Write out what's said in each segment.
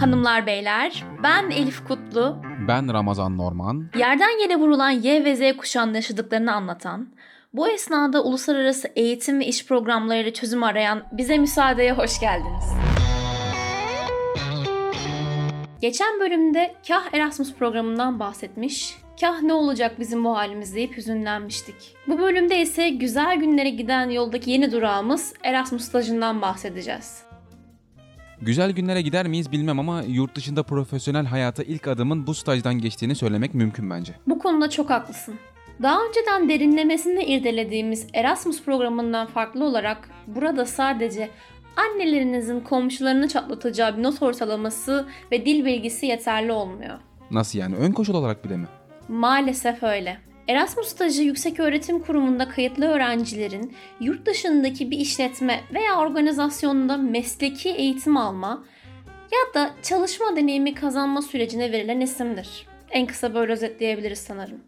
Hanımlar beyler, ben Elif Kutlu. Ben Ramazan Norman. Yerden yere vurulan Y ve Z kuşağının yaşadıklarını anlatan, bu esnada uluslararası eğitim ve iş programlarıyla çözüm arayan bize müsaadeye hoş geldiniz. Geçen bölümde kah Erasmus programından bahsetmiş, kah ne olacak bizim bu halimiz deyip hüzünlenmiştik. Bu bölümde ise güzel günlere giden yoldaki yeni durağımız Erasmus stajından bahsedeceğiz. Güzel günlere gider miyiz bilmem ama yurt dışında profesyonel hayata ilk adımın bu stajdan geçtiğini söylemek mümkün bence. Bu konuda çok haklısın. Daha önceden derinlemesine irdelediğimiz Erasmus programından farklı olarak burada sadece annelerinizin komşularını çatlatacağı bir not ortalaması ve dil bilgisi yeterli olmuyor. Nasıl yani? Ön koşul olarak bile mi? Maalesef öyle. Erasmus stajı yüksek öğretim kurumunda kayıtlı öğrencilerin yurt dışındaki bir işletme veya organizasyonda mesleki eğitim alma ya da çalışma deneyimi kazanma sürecine verilen isimdir. En kısa böyle özetleyebiliriz sanırım.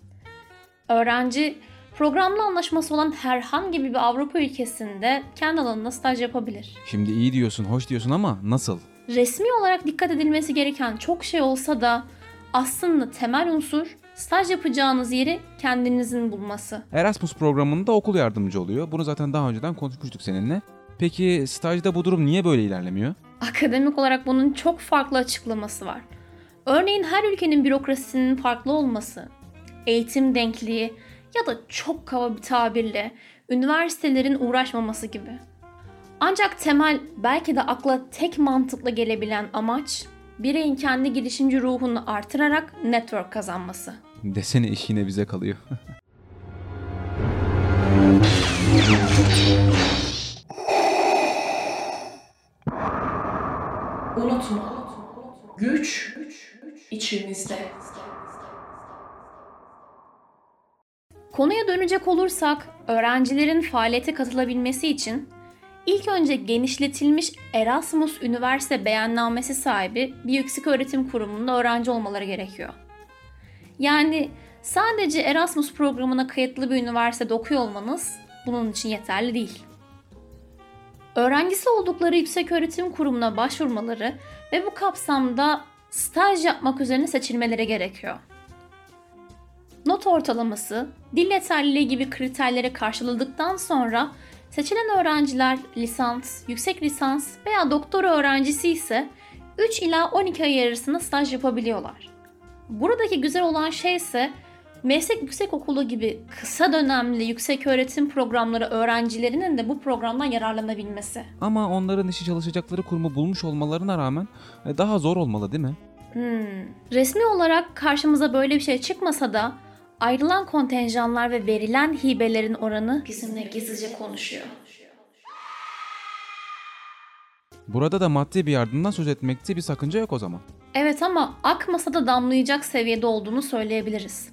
Öğrenci programlı anlaşması olan herhangi bir Avrupa ülkesinde kendi alanında staj yapabilir. Şimdi iyi diyorsun, hoş diyorsun ama nasıl? Resmi olarak dikkat edilmesi gereken çok şey olsa da aslında temel unsur staj yapacağınız yeri kendinizin bulması. Erasmus programında okul yardımcı oluyor. Bunu zaten daha önceden konuşmuştuk seninle. Peki stajda bu durum niye böyle ilerlemiyor? Akademik olarak bunun çok farklı açıklaması var. Örneğin her ülkenin bürokrasisinin farklı olması, eğitim denkliği ya da çok kaba bir tabirle üniversitelerin uğraşmaması gibi. Ancak temel belki de akla tek mantıkla gelebilen amaç bireyin kendi girişimci ruhunu artırarak network kazanması. Desene iş yine bize kalıyor. Unutma. Güç içimizde. Konuya dönecek olursak, öğrencilerin faaliyete katılabilmesi için ilk önce genişletilmiş Erasmus Üniversite beyannamesi sahibi bir yüksek öğretim kurumunda öğrenci olmaları gerekiyor. Yani sadece Erasmus programına kayıtlı bir üniversitede okuyor olmanız bunun için yeterli değil. Öğrencisi oldukları yüksek öğretim kurumuna başvurmaları ve bu kapsamda staj yapmak üzerine seçilmeleri gerekiyor. Not ortalaması, dil yeterliliği gibi kriterleri karşıladıktan sonra seçilen öğrenciler lisans, yüksek lisans veya doktora öğrencisi ise 3 ila 12 ay arasında staj yapabiliyorlar. Buradaki güzel olan şey ise meslek yüksek okulu gibi kısa dönemli yüksek öğretim programları öğrencilerinin de bu programdan yararlanabilmesi. ama onların işi çalışacakları kurumu bulmuş olmalarına rağmen e, daha zor olmalı değil mi? Hmm. Resmi olarak karşımıza böyle bir şey çıkmasa da ayrılan kontenjanlar ve verilen hibelerin oranı bizimle gizlice konuşuyor. Burada da maddi bir yardımdan söz etmekte bir sakınca yok o zaman. Evet ama akmasa da damlayacak seviyede olduğunu söyleyebiliriz.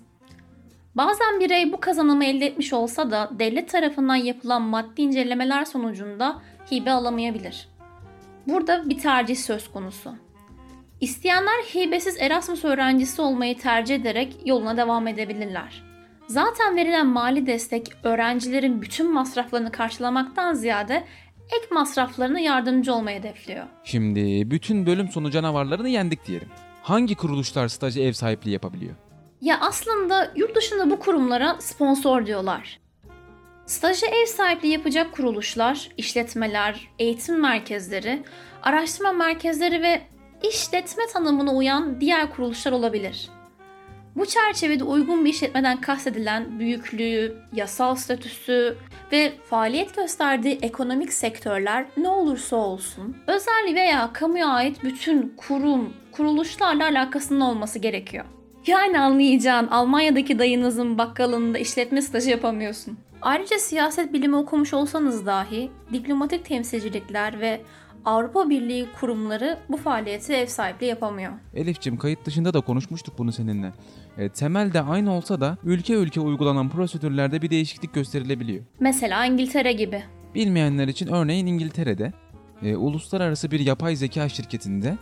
Bazen birey bu kazanımı elde etmiş olsa da devlet tarafından yapılan maddi incelemeler sonucunda hibe alamayabilir. Burada bir tercih söz konusu. İsteyenler hibesiz Erasmus öğrencisi olmayı tercih ederek yoluna devam edebilirler. Zaten verilen mali destek öğrencilerin bütün masraflarını karşılamaktan ziyade ek masraflarına yardımcı olmayı hedefliyor. Şimdi bütün bölüm sonu canavarlarını yendik diyelim. Hangi kuruluşlar stajı ev sahipliği yapabiliyor? Ya aslında yurt dışında bu kurumlara sponsor diyorlar. Stajı ev sahipliği yapacak kuruluşlar, işletmeler, eğitim merkezleri, araştırma merkezleri ve işletme tanımına uyan diğer kuruluşlar olabilir. Bu çerçevede uygun bir işletmeden kastedilen büyüklüğü, yasal statüsü ve faaliyet gösterdiği ekonomik sektörler ne olursa olsun özel veya kamuya ait bütün kurum, kuruluşlarla alakasının olması gerekiyor. Yani anlayacağın Almanya'daki dayınızın bakkalında işletme stajı yapamıyorsun. Ayrıca siyaset bilimi okumuş olsanız dahi diplomatik temsilcilikler ve Avrupa Birliği kurumları bu faaliyeti ev sahipliği yapamıyor. Elif'cim kayıt dışında da konuşmuştuk bunu seninle. E, temelde aynı olsa da ülke ülke uygulanan prosedürlerde bir değişiklik gösterilebiliyor. Mesela İngiltere gibi. Bilmeyenler için örneğin İngiltere'de e, uluslararası bir yapay zeka şirketinde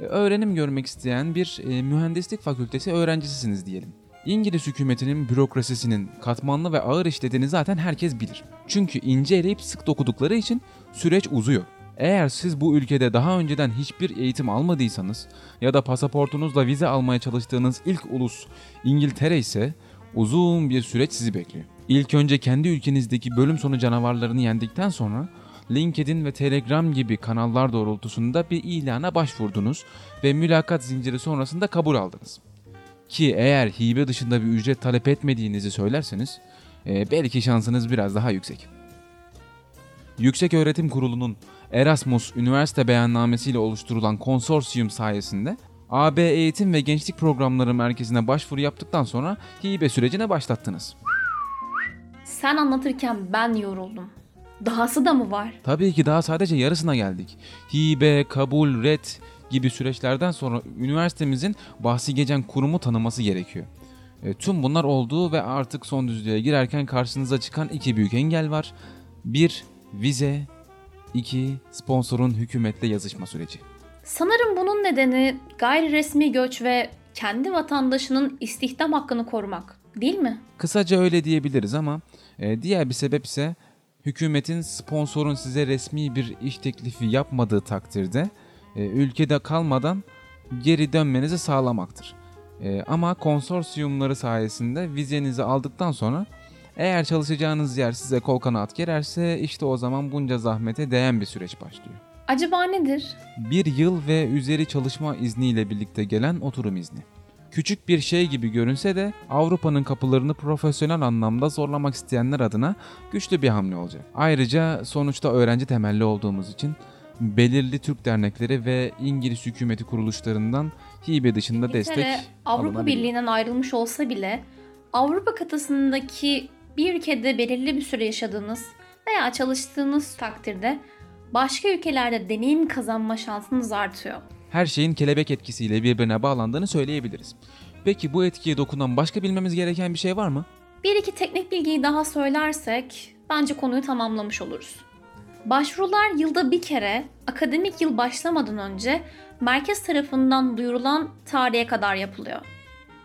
e, öğrenim görmek isteyen bir e, mühendislik fakültesi öğrencisisiniz diyelim. İngiliz hükümetinin bürokrasisinin katmanlı ve ağır işlediğini zaten herkes bilir. Çünkü ince eleyip sık dokudukları için süreç uzuyor. Eğer siz bu ülkede daha önceden hiçbir eğitim almadıysanız ya da pasaportunuzla vize almaya çalıştığınız ilk ulus İngiltere ise uzun bir süreç sizi bekliyor. İlk önce kendi ülkenizdeki bölüm sonu canavarlarını yendikten sonra LinkedIn ve Telegram gibi kanallar doğrultusunda bir ilana başvurdunuz ve mülakat zinciri sonrasında kabul aldınız. Ki eğer hibe dışında bir ücret talep etmediğinizi söylerseniz e, belki şansınız biraz daha yüksek. Yüksek Öğretim Kurulu'nun Erasmus Üniversite Beyannamesiyle oluşturulan konsorsiyum sayesinde AB Eğitim ve Gençlik Programları Merkezi'ne başvuru yaptıktan sonra hibe sürecine başlattınız. Sen anlatırken ben yoruldum. Dahası da mı var? Tabii ki daha sadece yarısına geldik. Hibe, kabul, red gibi süreçlerden sonra üniversitemizin bahsi geçen kurumu tanıması gerekiyor. E, tüm bunlar oldu ve artık son düzlüğe girerken karşınıza çıkan iki büyük engel var. Bir, vize. iki sponsorun hükümetle yazışma süreci. Sanırım bunun nedeni gayri resmi göç ve kendi vatandaşının istihdam hakkını korumak, değil mi? Kısaca öyle diyebiliriz ama e, diğer bir sebep ise hükümetin sponsorun size resmi bir iş teklifi yapmadığı takdirde ülkede kalmadan geri dönmenizi sağlamaktır. E, ama konsorsiyumları sayesinde vizenizi aldıktan sonra eğer çalışacağınız yer size kol kanat gererse işte o zaman bunca zahmete değen bir süreç başlıyor. Acaba nedir? Bir yıl ve üzeri çalışma izniyle birlikte gelen oturum izni. Küçük bir şey gibi görünse de Avrupa'nın kapılarını profesyonel anlamda zorlamak isteyenler adına güçlü bir hamle olacak. Ayrıca sonuçta öğrenci temelli olduğumuz için belirli Türk dernekleri ve İngiliz hükümeti kuruluşlarından hibe dışında destek İngiltere, Avrupa alınabiliyor. Birliği'nden ayrılmış olsa bile Avrupa kıtasındaki bir ülkede belirli bir süre yaşadığınız veya çalıştığınız takdirde başka ülkelerde deneyim kazanma şansınız artıyor. Her şeyin kelebek etkisiyle birbirine bağlandığını söyleyebiliriz. Peki bu etkiye dokunan başka bilmemiz gereken bir şey var mı? Bir iki teknik bilgiyi daha söylersek bence konuyu tamamlamış oluruz. Başvurular yılda bir kere akademik yıl başlamadan önce merkez tarafından duyurulan tarihe kadar yapılıyor.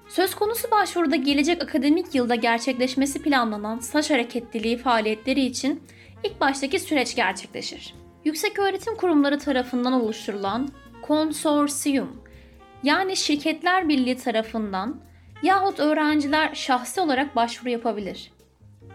Söz konusu başvuruda gelecek akademik yılda gerçekleşmesi planlanan staj hareketliliği faaliyetleri için ilk baştaki süreç gerçekleşir. Yüksek öğretim kurumları tarafından oluşturulan konsorsiyum yani şirketler birliği tarafından yahut öğrenciler şahsi olarak başvuru yapabilir.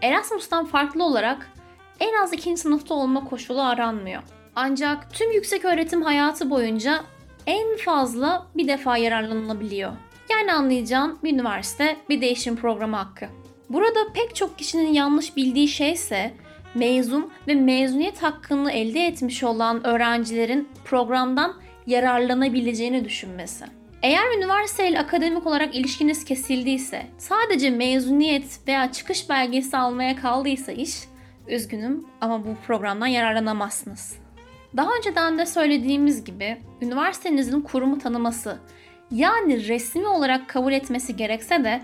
Erasmus'tan farklı olarak en az ikinci sınıfta olma koşulu aranmıyor. Ancak tüm yüksek öğretim hayatı boyunca en fazla bir defa yararlanılabiliyor. Yani anlayacağın bir üniversite bir değişim programı hakkı. Burada pek çok kişinin yanlış bildiği şey ise mezun ve mezuniyet hakkını elde etmiş olan öğrencilerin programdan yararlanabileceğini düşünmesi. Eğer üniversiteyle akademik olarak ilişkiniz kesildiyse, sadece mezuniyet veya çıkış belgesi almaya kaldıysa iş, üzgünüm ama bu programdan yararlanamazsınız. Daha önceden de söylediğimiz gibi üniversitenizin kurumu tanıması yani resmi olarak kabul etmesi gerekse de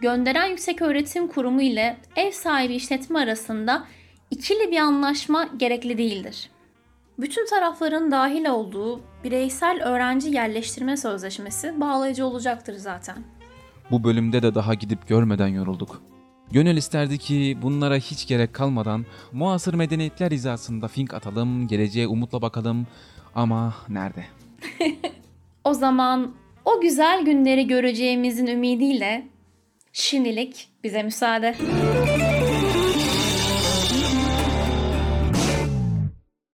gönderen yüksek öğretim kurumu ile ev sahibi işletme arasında ikili bir anlaşma gerekli değildir. Bütün tarafların dahil olduğu bireysel öğrenci yerleştirme sözleşmesi bağlayıcı olacaktır zaten. Bu bölümde de daha gidip görmeden yorulduk. Gönül isterdi ki bunlara hiç gerek kalmadan muasır medeniyetler hizasında fink atalım, geleceğe umutla bakalım ama nerede? O zaman o güzel günleri göreceğimizin ümidiyle şimdilik bize müsaade.